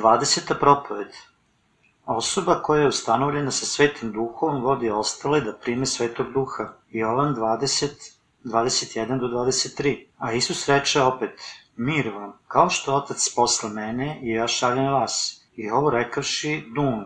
20. propoved Osoba koja je ustanovljena sa svetim duhom vodi ostale da prime svetog duha. Jovan 20, 21 do 23. A Isus reče opet, mir vam, kao što otac posla mene i ja šaljem vas. I ovo rekavši dum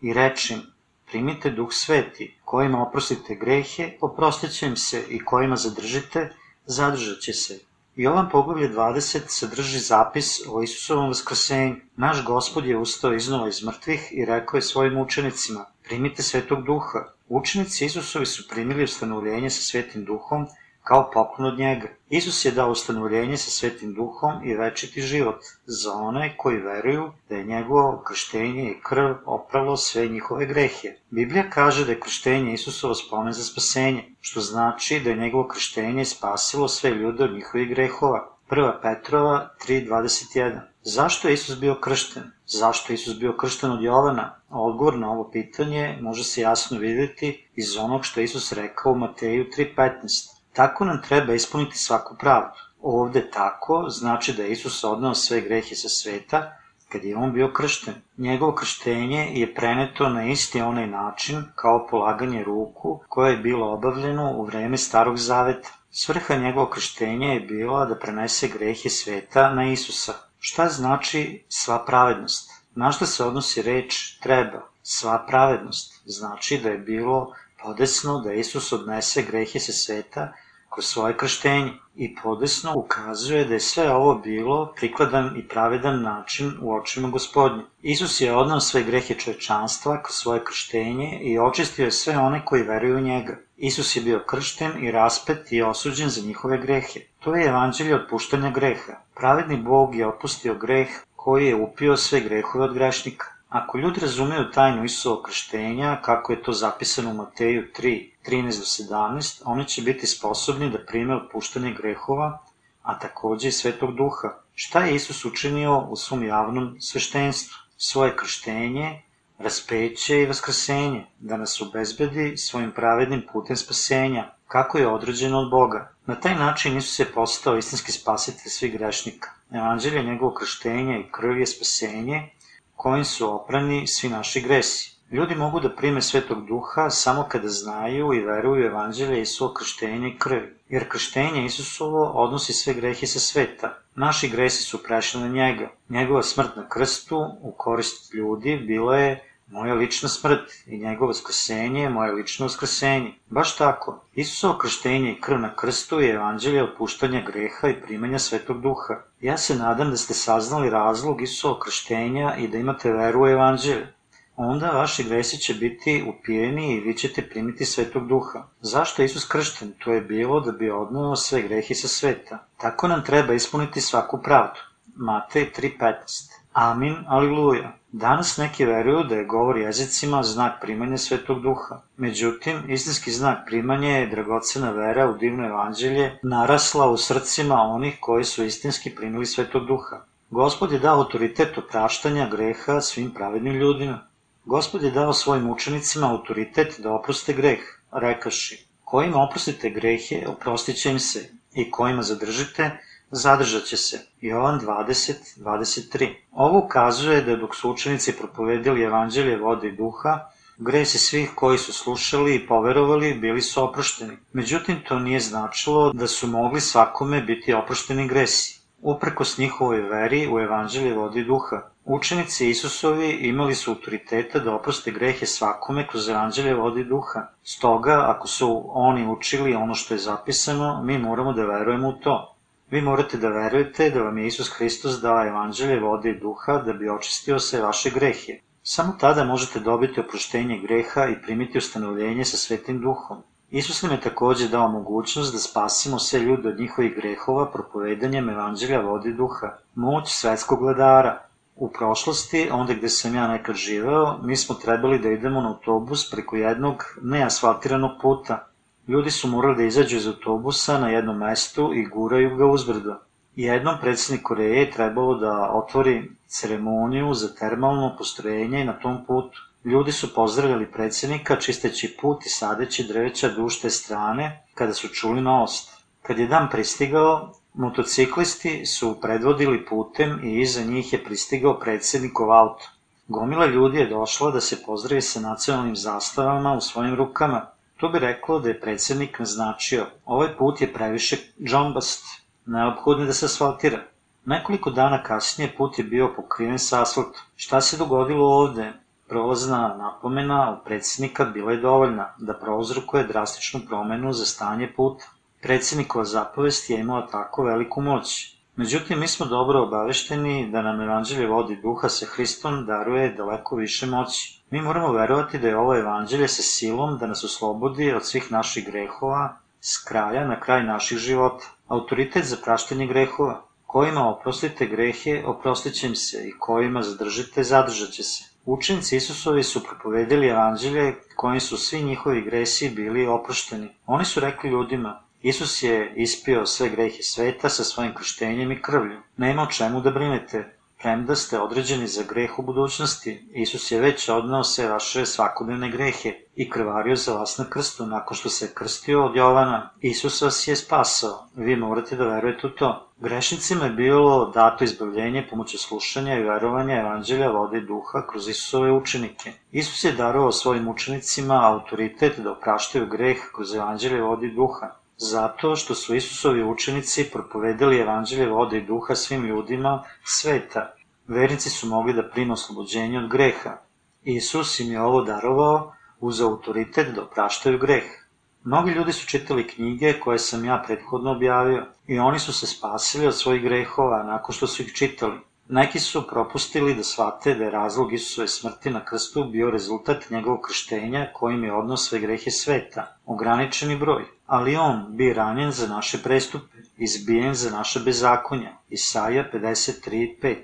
i rečim, primite duh sveti, kojima oprostite grehe, oprostit će im se i kojima zadržite, zadržat će se. Jovan poglavlje 20 sadrži zapis o Isusovom vaskrsenju. Naš gospod je ustao iznova iz mrtvih i rekao je svojim učenicima, primite svetog duha. Učenici Isusovi su primili ustanovljenje sa svetim duhom kao poklon od njega. Isus je dao ustanovljenje sa svetim duhom i večiti život za one koji veruju da je njegovo krštenje i krv opralo sve njihove grehe. Biblija kaže da je krštenje Isusovo spomen za spasenje, što znači da je njegovo krštenje spasilo sve ljude od njihovih grehova. 1. Petrova 3.21 Zašto je Isus bio kršten? Zašto je Isus bio kršten od Jovana? Odgovor na ovo pitanje može se jasno videti iz onog što je Isus rekao u Mateju 3.15. Tako nam treba ispuniti svaku pravdu. Ovde tako znači da je Isus odnao sve grehe sa sveta kad je on bio kršten. Njegovo krštenje je preneto na isti onaj način kao polaganje ruku koje je bilo obavljeno u vreme Starog Zaveta. Svrha njegovog krštenja je bila da prenese grehe sveta na Isusa. Šta znači sva pravednost? Na šta se odnosi reč treba? Sva pravednost znači da je bilo podesno da Isus odnese grehe sa sveta kroz svoje krštenje i podesno ukazuje da je sve ovo bilo prikladan i pravedan način u očima gospodnje. Isus je odnao sve grehe čovečanstva kroz svoje krštenje i očistio je sve one koji veruju u njega. Isus je bio kršten i raspet i osuđen za njihove grehe. To je evanđelje otpuštanja greha. Pravedni Bog je otpustio greh koji je upio sve grehove od grešnika. Ako ljudi razumeju tajnu Isusovog krštenja, kako je to zapisano u Mateju 3, 13 do 17, oni će biti sposobni da prime otpuštanje grehova, a takođe i Svetog Duha. Šta je Isus učinio u svom javnom sveštenstvu? Svoje krštenje, raspeće i vaskrsenje, da nas obezbedi svojim pravednim putem spasenja, kako je određeno od Boga. Na taj način Isus je postao istinski spasitelj svih grešnika. Evanđelje njegovog krštenja i krv je spasenje, kojim su oprani svi naši gresi. Ljudi mogu da prime svetog duha samo kada znaju i veruju evanđelje Isuo krštenje i krvi, jer krštenje Isusovo odnosi sve grehe sa sveta. Naši gresi su prešli na njega. Njegova smrt na krstu u korist ljudi bila je moja lična smrt i njegovo skrsenje je moje lično uskrsenje. Baš tako, Isusovo krštenje i krv na krstu je evanđelje opuštanja greha i primanja svetog duha. Ja se nadam da ste saznali razlog Isusovog krštenja i da imate veru u evanđelje. Onda vaši gresi će biti upijeni i vi ćete primiti svetog duha. Zašto je Isus kršten? To je bilo da bi odnao sve grehi sa sveta. Tako nam treba ispuniti svaku pravdu. Matej 3.15 Amin, aliluja. Danas neki veruju da je govor jezicima znak primanja Svetog Duha. Međutim, istinski znak primanja je dragocena vera u divno evanđelje narasla u srcima onih koji su istinski primili Svetog Duha. Gospod je dao autoritet opraštanja greha svim pravednim ljudima. Gospod je dao svojim učenicima autoritet da oproste greh, rekaši, kojima oprostite grehe, oprostit će im se, i kojima zadržite, zadržat će se. Jovan 20, 23. Ovo ukazuje da dok su učenici propovedili evanđelje vode i duha, gresi svih koji su slušali i poverovali bili su oprošteni. Međutim, to nije značilo da su mogli svakome biti oprošteni gresi. Uprkos njihovoj veri u evanđelje vode i duha, učenici Isusovi imali su autoriteta da oproste grehe svakome kroz evanđelje vode i duha. Stoga, ako su oni učili ono što je zapisano, mi moramo da verujemo u to. Vi morate da verujete da vam je Isus Hristos dao evanđelje vode i duha da bi očistio sve vaše grehe. Samo tada možete dobiti oproštenje greha i primiti ustanovljenje sa svetim duhom. Isus nam je takođe dao mogućnost da spasimo sve ljude od njihovih grehova propovedanjem evanđelja vode i duha. Moć svetskog vladara. U prošlosti, onda gde sam ja nekad živeo, mi smo trebali da idemo na autobus preko jednog neasfaltiranog puta, Ljudi su morali da izađu iz autobusa na jednom mestu i guraju ga uzbrdo. Jednom predsednik Koreje je trebalo da otvori ceremoniju za termalno postrojenje na tom putu. Ljudi su pozdravljali predsednika čisteći put i sadeći drveća duž te strane kada su čuli novost. Kad je dan pristigao, Motociklisti su predvodili putem i iza njih je pristigao predsednikov auto. Gomila ljudi je došla da se pozdravi sa nacionalnim zastavama u svojim rukama. To bi reklo da je predsednik naznačio, ovaj put je previše džombast, neophodno da se asfaltira. Nekoliko dana kasnije put je bio pokriven sa asfaltom. Šta se dogodilo ovde? Prolazna napomena u predsednika bila je dovoljna da prouzrukuje drastičnu promenu za stanje puta. Predsednikova zapovest je imala tako veliku moć. Međutim, mi smo dobro obavešteni da nam evanđelje vodi duha sa Hristom daruje daleko više moći. Mi moramo verovati da je ovo evanđelje sa silom da nas oslobodi od svih naših grehova s kraja na kraj naših života. Autoritet za praštanje grehova. Kojima oprostite grehe, oprostit će im se i kojima zadržite, zadržat će se. Učenici Isusovi su propovedili evanđelje kojim su svi njihovi gresi bili oprošteni. Oni su rekli ljudima, Isus je ispio sve grehe sveta sa svojim krštenjem i krvlju. Nema o čemu da brinete, premda ste određeni za greh u budućnosti. Isus je već odnao sve vaše svakodnevne grehe i krvario za vas na krstu nakon što se krstio od Jovana. Isus vas je spasao. Vi morate da verujete u to. Grešnicima je bilo dato izbavljenje pomoću slušanja i verovanja evanđelja vode i duha kroz Isusove učenike. Isus je darovao svojim učenicima autoritet da opraštaju greh kroz evanđelje vode i duha. Zato što su Isusovi učenici propovedali evanđelje vode i duha svim ljudima sveta. Vernici su mogli da prime oslobođenje od greha. Isus im je ovo darovao uz autoritet da opraštaju greh. Mnogi ljudi su čitali knjige koje sam ja prethodno objavio i oni su se spasili od svojih grehova nakon što su ih čitali. Neki su propustili da shvate da je razlog Isusove smrti na krstu bio rezultat njegovog krštenja kojim je odnos sve grehe sveta, ograničeni broj. Ali on bi ranjen za naše prestupe, izbijen za naše bezakonja. Isaija 53.5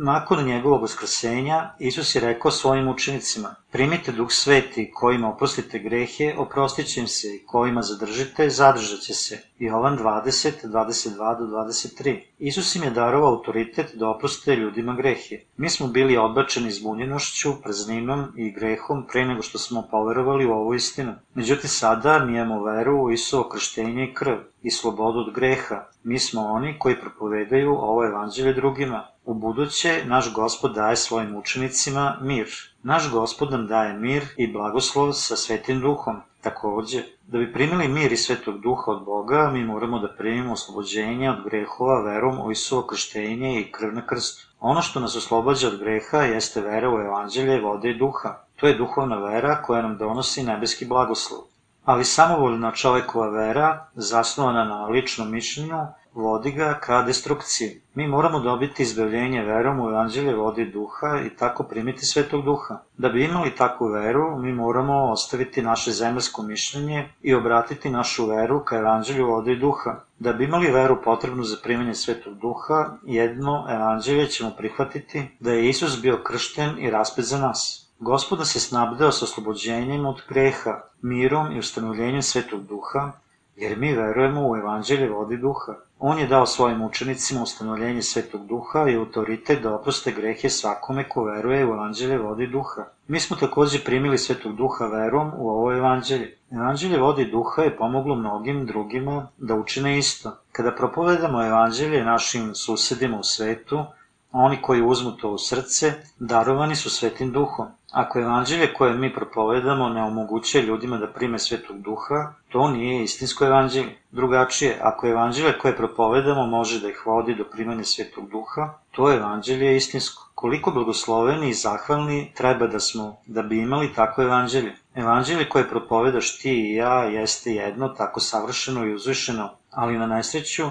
Nakon njegovog uskrsenja, Isus je rekao svojim učenicima, primite duh sveti, kojima oprostite grehe, oprostit će im se, i kojima zadržite, zadržat će se. Jovan 20, 22 do 23. Isus im je darovao autoritet da oproste ljudima grehe. Mi smo bili odbačeni zbunjenošću, prazninom i grehom pre nego što smo poverovali u ovu istinu. Međutim, sada mi imamo veru u Isuo krštenje i krv i slobodu od greha. Mi smo oni koji propovedaju ovo evanđelje drugima. U buduće, naš gospod daje svojim učenicima mir. Naš gospod nam daje mir i blagoslov sa svetim duhom. Takođe, da bi primili mir i svetog duha od Boga, mi moramo da primimo oslobođenje od grehova verom u Isuo krštenje i krv na krstu. Ono što nas oslobađa od greha jeste vera u evanđelje, vode i duha. To je duhovna vera koja nam donosi nebeski blagoslov. Ali samovoljna čovekova vera, zasnovana na ličnom mišljenju, vodi ga ka destrukciji. Mi moramo dobiti izbavljenje verom u evanđelje vodi duha i tako primiti svetog duha. Da bi imali takvu veru, mi moramo ostaviti naše zemaljsko mišljenje i obratiti našu veru ka evanđelju vodi duha. Da bi imali veru potrebnu za primanje svetog duha, jedno evanđelje ćemo prihvatiti da je Isus bio kršten i raspet za nas. Gospoda se snabdeo sa oslobođenjem od greha, mirom i ustanovljenjem svetog duha, jer mi verujemo u evanđelje vodi duha. On je dao svojim učenicima ustanovljenje svetog duha i autoritet da oproste grehe svakome ko veruje u evanđelje vodi duha. Mi smo takođe primili svetog duha verom u ovo evanđelje. Evanđelje vodi duha je pomoglo mnogim drugima da učine isto. Kada propovedamo evanđelje našim susedima u svetu, oni koji uzmu to u srce, darovani su svetim duhom. Ako evanđelje koje mi propovedamo ne omogućuje ljudima da prime svetog duha, to nije istinsko evanđelje. Drugačije, ako evanđelje koje propovedamo može da ih vodi do primanja svetog duha, to evanđelje je istinsko. Koliko blagosloveni i zahvalni treba da smo da bi imali takvo evanđelje. Evanđelje koje propovedaš ti i ja jeste jedno, tako savršeno i uzvišeno, ali na nesreću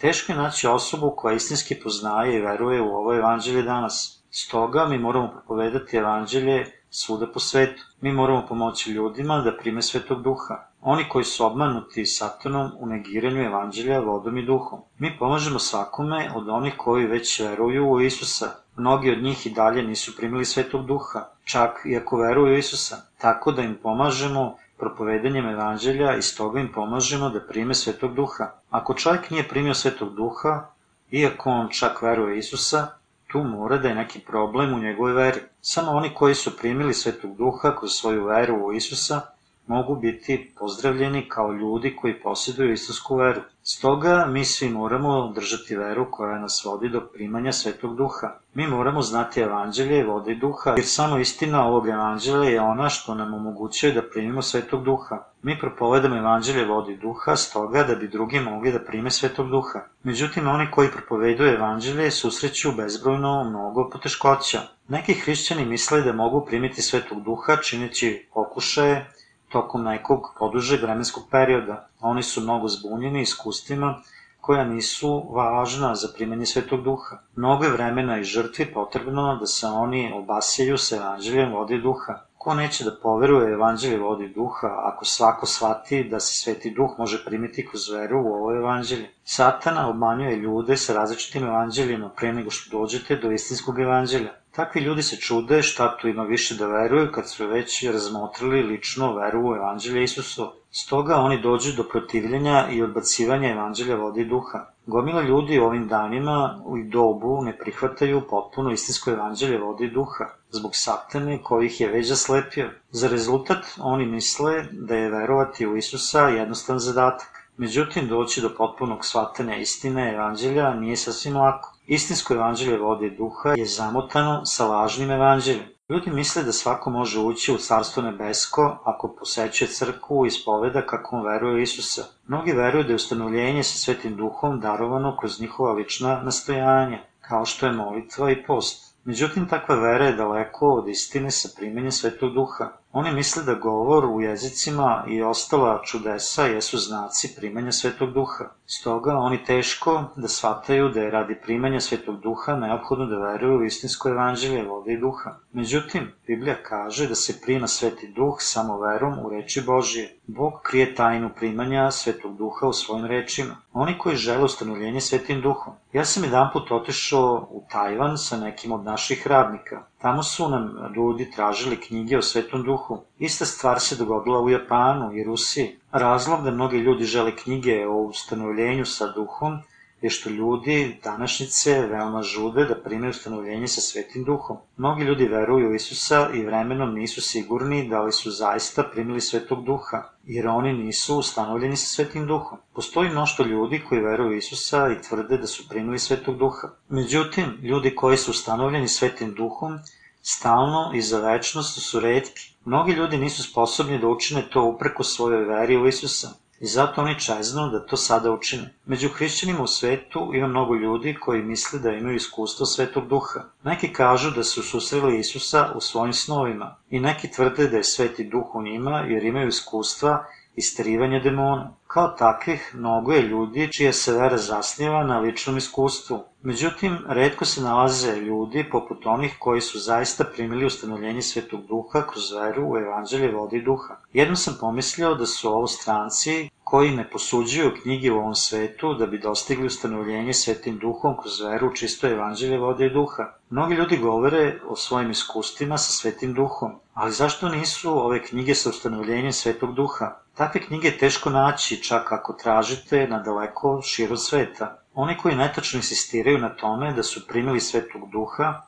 teško je naći osobu koja istinski poznaje i veruje u ovo evanđelje danas. Stoga mi moramo propovedati evanđelje svuda po svetu. Mi moramo pomoći ljudima da prime svetog duha. Oni koji su obmanuti satanom u negiranju evanđelja vodom i duhom. Mi pomažemo svakome od onih koji već veruju u Isusa. Mnogi od njih i dalje nisu primili svetog duha, čak i ako veruju u Isusa. Tako da im pomažemo propovedanjem evanđelja i stoga im pomažemo da prime svetog duha. Ako čovjek nije primio svetog duha, iako on čak veruje Isusa, tu mora da je neki problem u njegovoj veri. Samo oni koji su primili svetog duha kroz svoju veru u Isusa mogu biti pozdravljeni kao ljudi koji posjeduju istinsku veru. Stoga mi svi moramo držati veru koja nas vodi do primanja Svetog Duha. Mi moramo znati evanđelje, vode i duha, jer samo istina ovog evanđelja je ona što nam omogućuje da primimo Svetog Duha. Mi propovedamo evanđelje vode i duha stoga da bi drugi mogli da prime Svetog Duha. Međutim, oni koji propoveduju evanđelje susreću bezbrojno mnogo poteškoća. Neki hrišćani misle da mogu primiti Svetog Duha čineći pokušaje, tokom nekog podužeg vremenskog perioda. Oni su mnogo zbunjeni iskustvima koja nisu važna za primanje Svetog Duha. Mnogo je vremena i žrtvi potrebno da se oni obasjaju sa evanđeljem vode duha. Ko neće da poveruje evanđelje vode i duha ako svako shvati da se Sveti Duh može primiti kroz veru u ovo evanđelje? Satana obmanjuje ljude sa različitim evanđeljima pre nego što dođete do istinskog evanđelja. Takvi ljudi se čude šta tu ima više da veruju kad su već razmotrili lično veru u evanđelje Isusu. Stoga oni dođu do protivljenja i odbacivanja evanđelja vode i duha. Gomila ljudi u ovim danima u dobu ne prihvataju potpuno istinsko evanđelje vode i duha, zbog satane kojih je već zaslepio. Za rezultat oni misle da je verovati u Isusa jednostavan zadatak. Međutim, doći do potpunog shvatanja istine evanđelja nije sasvim lako. Istinsko evanđelje vode duha je zamotano sa lažnim evanđeljem. Ljudi misle da svako može ući u Carstvo nebesko ako posećuje crkvu i ispoveda kako on veruje Isusa. Mnogi veruju da je ustanovljenje sa Svetim duhom darovano kroz njihova lična nastojanja, kao što je molitva i post. Međutim, takva vera je daleko od istine sa primenjem Svetog duha. Oni misle da govor u jezicima i ostala čudesa jesu znaci primanja Svetog Duha. Stoga oni teško da shvataju da je radi primanja Svetog Duha neophodno da veruju u istinsko evanđelje vode i duha. Međutim, Biblija kaže da se prima Sveti Duh samo verom u reči Božije. Bog krije tajnu primanja Svetog Duha u svojim rečima. Oni koji žele ustanovljenje Svetim Duhom. Ja sam jedan put otišao u Tajvan sa nekim od naših radnika. Tamo su nam ljudi tražili knjige o Svetom Duhu. Ista stvar se dogodila u Japanu i Rusiji. Razlog da mnogi ljudi žele knjige o ustanovljenju sa duhom je što ljudi današnjice veoma žude da prime ustanovljenje sa Svetim Duhom. Mnogi ljudi veruju u Isusa i vremenom nisu sigurni da li su zaista primili Svetog Duha, jer oni nisu ustanovljeni sa Svetim Duhom. Postoji mnošto ljudi koji veruju u Isusa i tvrde da su primili Svetog Duha. Međutim, ljudi koji su ustanovljeni Svetim Duhom stalno i za večnost su redki. Mnogi ljudi nisu sposobni da učine to upreko svojoj veri u Isusa i zato oni čeznu da to sada učine. Među hrišćanima u svetu ima mnogo ljudi koji misle da imaju iskustvo Svetog Duha. Neki kažu da su susreli Isusa u svojim snovima i neki tvrde da je Sveti Duh u njima jer imaju iskustva isterivanja demona. Kao takvih, mnogo je ljudi čija se vera zasniva na ličnom iskustvu. Međutim, redko se nalaze ljudi poput onih koji su zaista primili ustanovljenje Svetog Duha kroz veru u evanđelje vode i duha. Jednom sam pomislio da su ovo stranci koji ne posuđuju knjige u ovom svetu da bi dostigli ustanovljenje Svetim Duhom kroz veru u čisto evanđelje vode i duha. Mnogi ljudi govore o svojim iskustvima sa Svetim Duhom, ali zašto nisu ove knjige sa ustanovljenjem Svetog Duha? Takve knjige je teško naći, čak ako tražite na daleko širo sveta. Oni koji netačno insistiraju na tome da su primili Svetog Duha,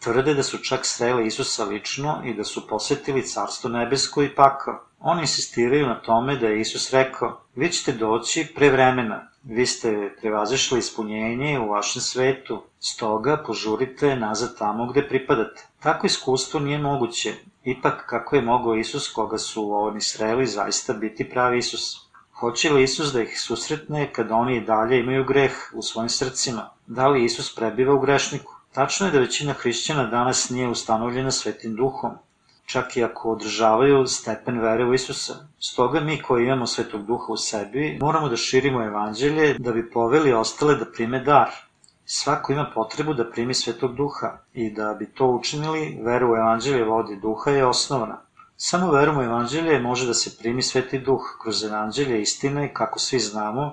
tvrde da su čak sreli Isusa lično i da su posetili Carstvo nebesko i pakao. Oni insistiraju na tome da je Isus rekao, vi ćete doći pre vremena, vi ste prevazišli ispunjenje u vašem svetu, stoga požurite nazad tamo gde pripadate. Tako iskustvo nije moguće, ipak kako je mogao Isus koga su oni sreli zaista biti pravi Isus. Hoće li Isus da ih susretne kada oni i dalje imaju greh u svojim srcima? Da li Isus prebiva u grešniku? Tačno je da većina hrišćana danas nije ustanovljena svetim duhom, čak i ako održavaju stepen vere u Isusa. Stoga mi koji imamo svetog duha u sebi, moramo da širimo evanđelje da bi poveli ostale da prime dar. Svako ima potrebu da primi svetog duha i da bi to učinili, vera u evanđelje vodi duha je osnovna. Samo verom u evanđelje može da se primi sveti duh kroz evanđelje istine, kako svi znamo,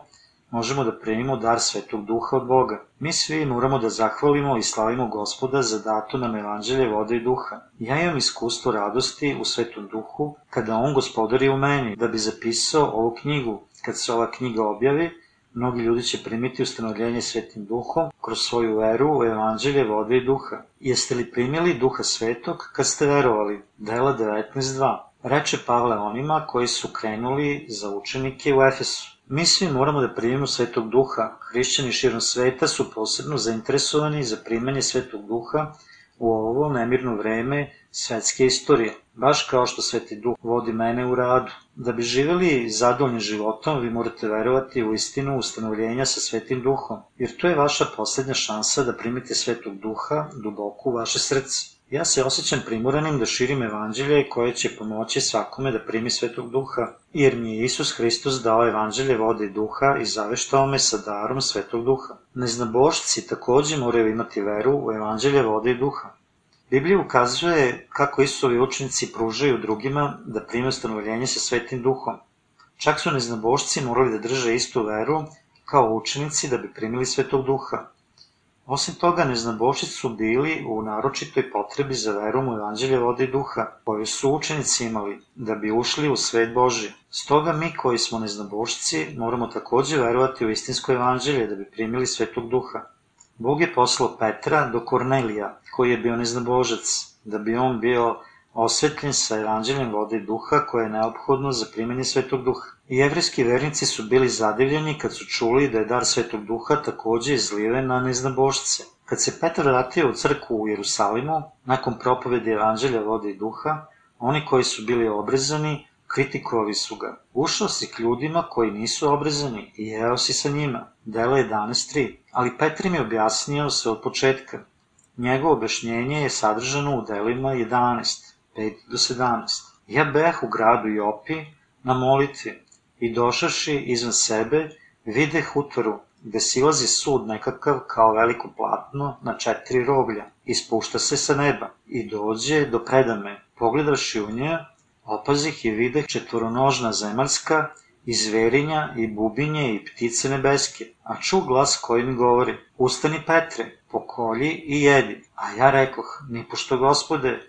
možemo da primimo dar Svetog Duha od Boga. Mi svi moramo da zahvalimo i slavimo Gospoda za dato nam evanđelje vode i duha. Ja imam iskustvo radosti u Svetom Duhu kada On gospodari u meni, da bi zapisao ovu knjigu. Kad se ova knjiga objavi, mnogi ljudi će primiti ustanovljenje Svetim Duhom kroz svoju veru u evanđelje vode i duha. Jeste li primili Duha Svetog kad ste verovali? Dela 19.2 Reče Pavle onima koji su krenuli za učenike u Efesu. Mi svi moramo da primimo Svetog Duha. Hrišćani širom sveta su posebno zainteresovani za primanje Svetog Duha u ovo nemirno vreme svetske istorije, baš kao što Sveti Duh vodi mene u radu. Da bi živeli zadovoljnim životom, vi morate verovati u istinu ustanovljenja sa Svetim Duhom, jer to je vaša poslednja šansa da primite Svetog Duha duboko u vaše srce. Ja se osjećam primoranim da širim evanđelje koje će pomoći svakome da primi Svetog Duha, jer mi je Isus Hristos dao evanđelje vode i duha i zaveštao me sa darom Svetog Duha. Neznabošci takođe moraju imati veru u evanđelje vode i duha. Biblija ukazuje kako Isusovi učenici pružaju drugima da prime ustanovljenje sa Svetim Duhom. Čak su neznabošci morali da drže istu veru kao učenici da bi primili Svetog Duha. Osim toga, neznabošci su bili u naročitoj potrebi za verom u evanđelje vode i duha, koju su učenici imali, da bi ušli u svet Boži. Stoga mi koji smo neznabošci moramo takođe verovati u istinsko evanđelje da bi primili svetog duha. Bog je poslao Petra do Kornelija, koji je bio neznabožac, da bi on bio osvetljen sa evanđeljem vode duha koje je neophodno za primjenje svetog duha. Jevrijski vernici su bili zadivljeni kad su čuli da je dar svetog duha takođe izliven na neznabošce. Kad se Petar vratio u crkvu u Jerusalimu, nakon propovedi evanđelja vode i duha, oni koji su bili obrezani, kritikovali su ga. Ušao si k ljudima koji nisu obrezani i jeo si sa njima. Delo 11.3. Ali Petar im je objasnio sve od početka. Njegovo objašnjenje je sadržano u delima 11, 5 do 17. Ja beh u gradu Jopi na molitvi i došaši izvan sebe, vide hutvaru, gde silazi sud nekakav kao veliko platno na četiri roglja i spušta se sa neba i dođe do predame. Pogledaši u nje, opazih i videh četvoronožna zemaljska i zverinja i bubinje i ptice nebeske, a ču glas koji mi govori, ustani Petre, pokolji i jedi. A ja rekoh, ni pošto gospode,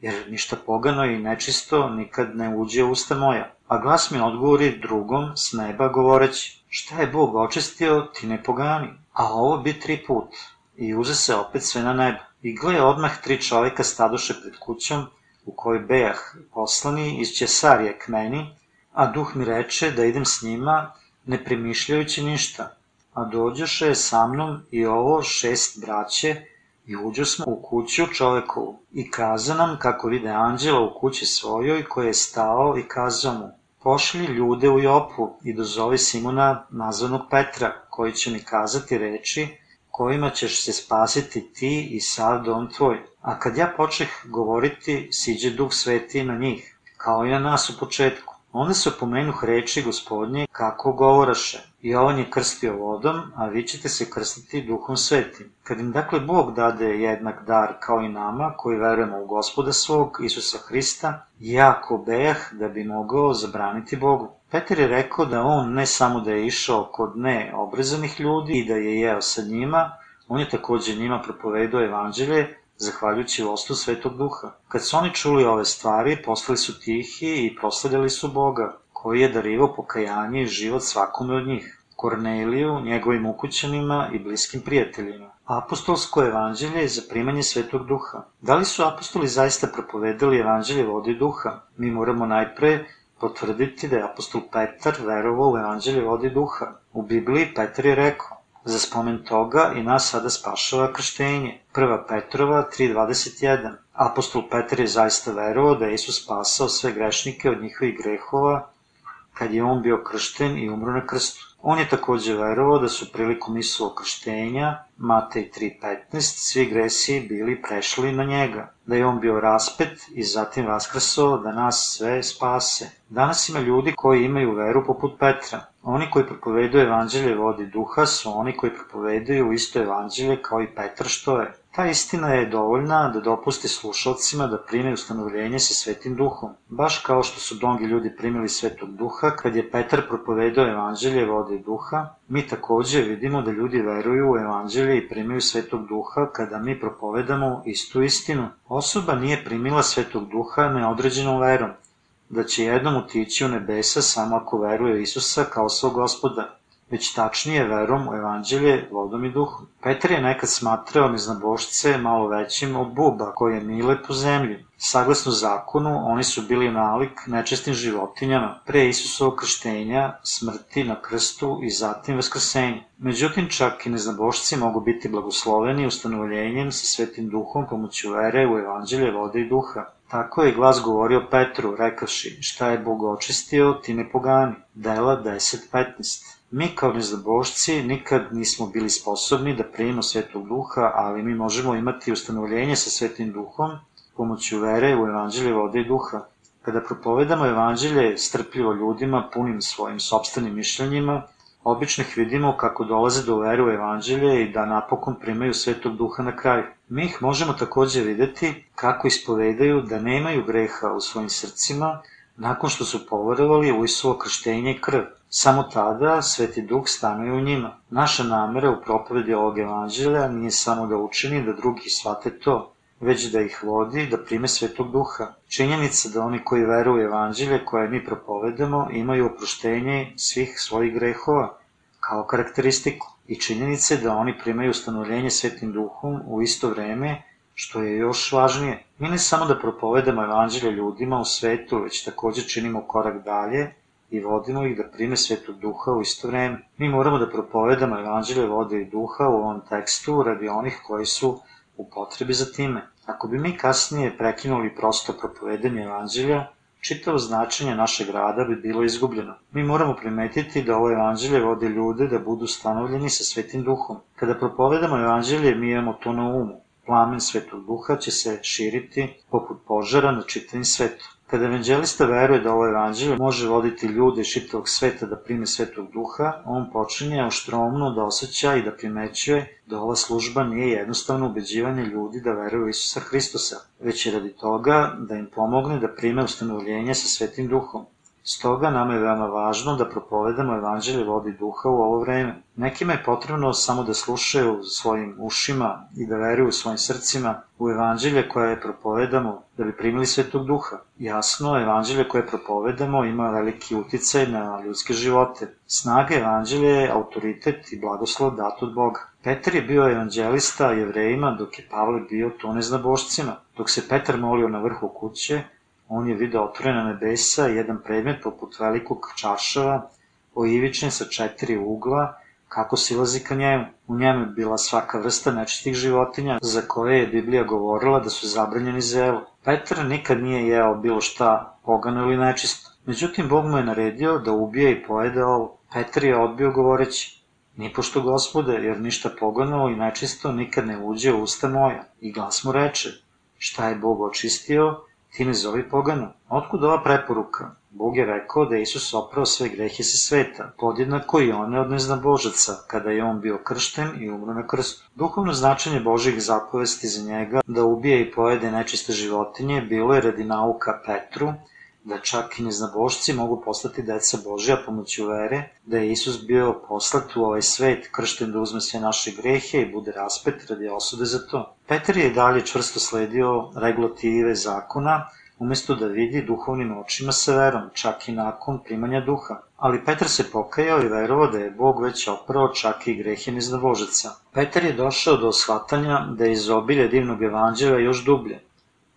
jer ništa pogano i nečisto nikad ne uđe u usta moja. A glas mi odgovori drugom s neba govoreći, šta je Bog očistio, ti ne pogani. A ovo bi tri put. I uze se opet sve na nebo. I gle odmah tri čoveka stadoše pred kućom, u kojoj bejah poslani iz Ćesarije k meni, a duh mi reče da idem s njima, ne premišljajući ništa. A dođoše sa mnom i ovo šest braće, I uđo smo u kuću čovekovu i kaza nam kako vide anđela u kući svojoj koji je stao i kazao mu Pošli ljude u Jopu i dozove Simona nazvanog Petra koji će mi kazati reči kojima ćeš se spasiti ti i sav dom tvoj. A kad ja počeh govoriti, siđe duh sveti na njih, kao i na nas u početku. Onda se opomenuh reči gospodnje kako govoraše. On je krstio vodom, a vi ćete se krstiti duhom svetim. Kad im dakle Bog dade jednak dar kao i nama, koji verujemo u gospoda svog, Isusa Hrista, jako bejah da bi mogao zabraniti Bogu. Peter je rekao da on ne samo da je išao kod ne obrezanih ljudi i da je jeo sa njima, on je takođe njima propovedao evanđelje, zahvaljujući vostu Svetog Duha. Kad su oni čuli ove stvari, postali su tihi i proslavljali su Boga, koji je darivao pokajanje i život svakome od njih. Korneliju, njegovim ukućanima i bliskim prijateljima. Apostolsko evanđelje za primanje Svetog Duha. Da li su apostoli zaista propovedali evanđelje vode duha? Mi moramo najpre potvrditi da je apostol Petar verovao u evanđelje vode duha. U Bibliji Petar je rekao, Za spomen toga i nas sada spašava krštenje. 1. Petrova 3.21 Apostol Petar je zaista verovao da je Isus spasao sve grešnike od njihovih grehova kad je on bio kršten i umro na krstu. On je takođe verovao da su prilikom Isusovog krštenja, Matej 3.15, svi gresi bili prešli na njega, da je on bio raspet i zatim vaskrasao da nas sve spase. Danas ima ljudi koji imaju veru poput Petra. Oni koji propovedaju evanđelje vodi duha su oni koji propovedaju isto evanđelje kao i Petar što je. Ta istina je dovoljna da dopusti slušalcima da prime ustanovljenje sa Svetim Duhom, baš kao što su mnogi ljudi primili Svetog Duha kad je Petar propovedao evanđelje vode i duha, mi takođe vidimo da ljudi veruju u evanđelje i primaju Svetog Duha kada mi propovedamo istu istinu. Osoba nije primila Svetog Duha neodređenom verom, da će jednom utići u nebesa samo ako veruje Isusa kao svog gospoda. Već tačnije verom u evanđelje vodom i duhom. Petar je nekad smatrao neznabošce malo većim od buba koje mile po zemlji. Saglasno zakonu, oni su bili nalik nečestim životinjama pre Isusovog krštenja, smrti na krstu i zatim vaskrsenja. Međutim, čak i neznabošci mogu biti blagosloveni ustanovljenjem sa svetim duhom pomoću vere u evanđelje vode i duha. Tako je glas govorio Petru, rekavši, šta je Bog očistio, ti ne pogani. Dela 10.15 Mi kao nezabošci nikad nismo bili sposobni da primimo svetog duha, ali mi možemo imati ustanovljenje sa svetim duhom pomoću vere u evanđelje vode i duha. Kada propovedamo evanđelje strpljivo ljudima punim svojim sobstvenim mišljenjima, obično ih vidimo kako dolaze do vere u evanđelje i da napokon primaju svetog duha na kraju. Mi ih možemo takođe videti kako ispovedaju da nemaju greha u svojim srcima nakon što su poverovali u Isuo krštenje i krv. Samo tada Sveti Duh stanuje u njima. Naša namera u propovedi ovog evanđelja nije samo da učini da drugi shvate to, već da ih vodi da prime Svetog Duha. Činjenica da oni koji veruju u evanđelje koje mi propovedamo imaju oproštenje svih svojih grehova kao karakteristiku i činjenice da oni primaju ustanovljenje Svetim Duhom u isto vreme što je još važnije. Mi ne samo da propovedamo evanđelje ljudima u svetu, već takođe činimo korak dalje i vodimo ih da prime svetog duha u isto vreme. Mi moramo da propovedamo evanđelje vode i duha u ovom tekstu radi onih koji su u potrebi za time. Ako bi mi kasnije prekinuli prosto propovedanje evanđelja, čitavo značenje našeg rada bi bilo izgubljeno. Mi moramo primetiti da ovo evanđelje vode ljude da budu stanovljeni sa svetim duhom. Kada propovedamo evanđelje, mi imamo to na umu. Plamen svetog duha će se širiti poput požara na čitavim svetu. Kada evanđelista veruje da ovo evanđelje može voditi ljude iz čitavog sveta da prime svetog duha, on počinje oštromno da osjeća i da primećuje da ova služba nije jednostavno ubeđivanje ljudi da veruju Isusa Hristosa, već je radi toga da im pomogne da prime ustanovljenje sa svetim duhom. Stoga nama je veoma važno da propovedamo evanđelje vodi duha u ovo vreme. Nekima je potrebno samo da slušaju svojim ušima i da veruju svojim srcima u evanđelje koje propovedamo da bi primili svetog duha. Jasno, evanđelje koje propovedamo ima veliki uticaj na ljudske živote. Snaga evanđelje je autoritet i blagoslov dat od Boga. Petar je bio evanđelista jevrejima dok je Pavle bio to neznabošcima. Dok se Petar molio na vrhu kuće, on je video otvorena nebesa jedan predmet poput velikog čaršava, oivičen sa četiri ugla, kako silazi ka njemu. U njemu je bila svaka vrsta nečistih životinja, za koje je Biblija govorila da su zabranjeni zelo. Petar nikad nije jeo bilo šta pogano ili nečisto. Međutim, Bog mu je naredio da ubije i pojede ovo. Petar je odbio govoreći, Ni pošto gospode, jer ništa pogano i nečisto nikad ne uđe u usta moja. I glas mu reče, šta je Bog očistio, ti ne zovi pogano. Otkud ova preporuka? Bog je rekao da je Isus oprao sve grehe sa sveta, podjednako i one od neznabožaca, kada je on bio kršten i umro na krstu. Duhovno značenje Božih zapovesti za njega da ubije i pojede nečiste životinje bilo je radi nauka Petru, da čak i neznabošci mogu postati deca Božja pomoću vere, da je Isus bio poslat u ovaj svet, kršten da uzme sve naše grehe i bude raspet radi osude za to. Petar je dalje čvrsto sledio regulative zakona, umesto da vidi duhovnim očima sa verom, čak i nakon primanja duha. Ali Petar se pokajao i verovao da je Bog već oprao čak i grehe neznavožaca. Petar je došao do shvatanja da je iz obilja divnog evanđela još dublje,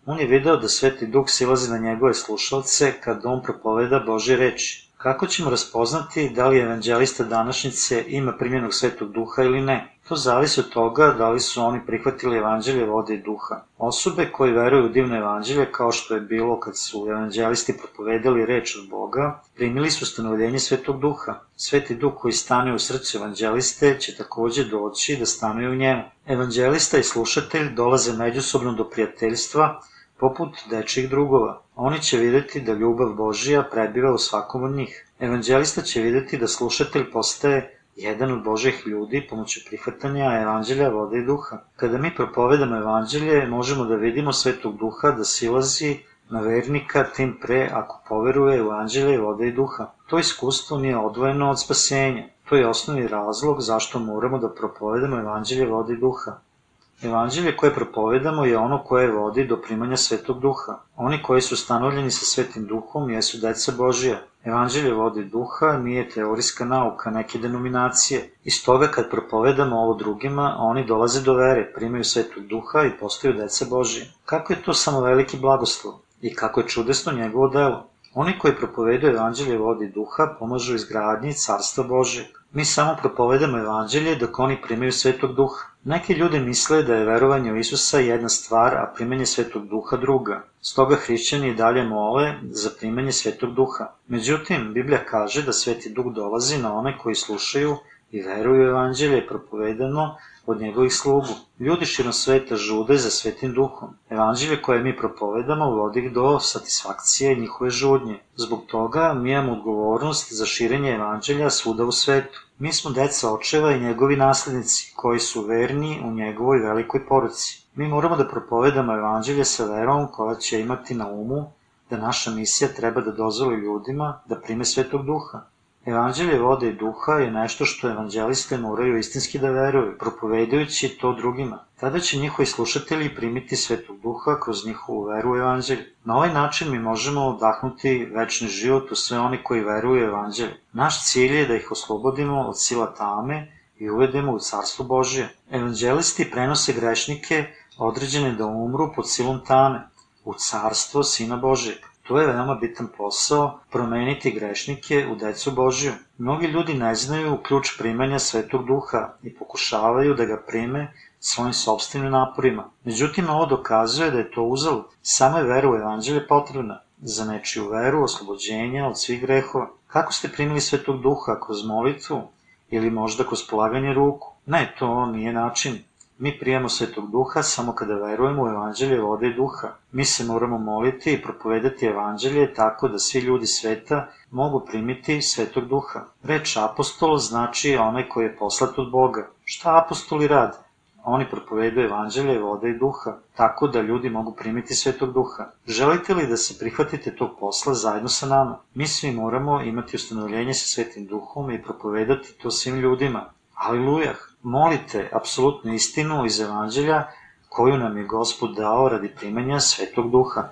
On je video da Sveti Duh silazi na njegove slušalce kad on propoveda Bože reči. Kako ćemo raspoznati da li evanđelista današnjice ima primjenog Svetog Duha ili ne? To zavisi od toga da li su oni prihvatili evanđelje vode i duha. Osobe koji veruju u divno evanđelje, kao što je bilo kad su evanđelisti propovedali reč od Boga, primili su stanovljenje Svetog Duha. Sveti Duh koji stane u srcu evanđeliste će takođe doći da stanuje u njemu. Evanđelista i slušatelj dolaze međusobno do prijateljstva, poput dečih drugova. Oni će videti da ljubav Božija prebiva u svakom od njih. Evanđelista će videti da slušatelj postaje jedan od Božih ljudi pomoću prihvatanja evanđelja vode i duha. Kada mi propovedamo evanđelje, možemo da vidimo svetog duha da silazi na vernika, tim pre ako poveruje u evanđelje vode i duha. To iskustvo nije odvojeno od spasenja. To je osnovni razlog zašto moramo da propovedamo evanđelje vode i duha. Evanđelje koje propovedamo je ono koje vodi do primanja Svetog Duha. Oni koji su stanovljeni sa Svetim Duhom jesu deca Božija. Evanđelje vodi duha nije teorijska nauka neke denominacije. Iz toga kad propovedamo ovo drugima, oni dolaze do vere, primaju Svetog Duha i postaju deca Božije. Kako je to samo veliki blagoslov? I kako je čudesno njegovo delo? Oni koji propovedaju evanđelje vodi duha pomažu izgradnji carstva Božeg. Mi samo propovedamo evanđelje dok oni primaju svetog duha. Neki ljudi misle da je verovanje u Isusa jedna stvar, a primanje svetog duha druga. Stoga hrišćani i dalje mole za primanje svetog duha. Međutim, Biblija kaže da sveti duh dolazi na one koji slušaju i veruju u evanđelje propovedano od njegovih slugu. Ljudi širom sveta žude za svetim duhom. Evanđelje koje mi propovedamo vodi ih do satisfakcije njihove žudnje. Zbog toga mi imamo odgovornost za širenje evanđelja svuda u svetu. Mi smo deca očeva i njegovi naslednici, koji su verni u njegovoj velikoj poruci. Mi moramo da propovedamo evanđelje sa verom koja će imati na umu da naša misija treba da dozvoli ljudima da prime svetog duha. Evanđelje vode i duha je nešto što evanđeliste moraju istinski da veruju, propovedajući to drugima. Tada će njihovi slušatelji primiti svetog duha kroz njihovu veru u evanđelje. Na ovaj način mi možemo odahnuti večni život u sve oni koji veruju u evanđelje. Naš cilj je da ih oslobodimo od sila tame i uvedemo u carstvo Božije. Evanđelisti prenose grešnike određene da umru pod silom tame, u carstvo Sina Božijeg. To je veoma bitan posao, promeniti grešnike u decu Božiju. Mnogi ljudi ne znaju ključ primanja Svetog Duha i pokušavaju da ga prime svojim sobstvenim naporima. Međutim, ovo dokazuje da je to uzalud. Samo je vera u evanđelje potrebna za nečiju veru, oslobođenja od svih grehova. Kako ste primili Svetog Duha? Kroz molitvu? Ili možda kroz polaganje ruku? Ne, to nije način. Mi prijemo Svetog Duha samo kada verujemo u Evanđelje vode i duha. Mi se moramo moliti i propovedati Evanđelje tako da svi ljudi sveta mogu primiti Svetog Duha. Reč apostol znači onaj koji je poslat od Boga. Šta apostoli rade? Oni propovedaju evanđelje, vode i duha, tako da ljudi mogu primiti svetog duha. Želite li da se prihvatite tog posla zajedno sa nama? Mi svi moramo imati ustanovljenje sa svetim duhom i propovedati to svim ljudima. Alilujah! Molite apsolutnu istinu iz evanđelja koju nam je Gospod dao radi primanja Svetog Duha.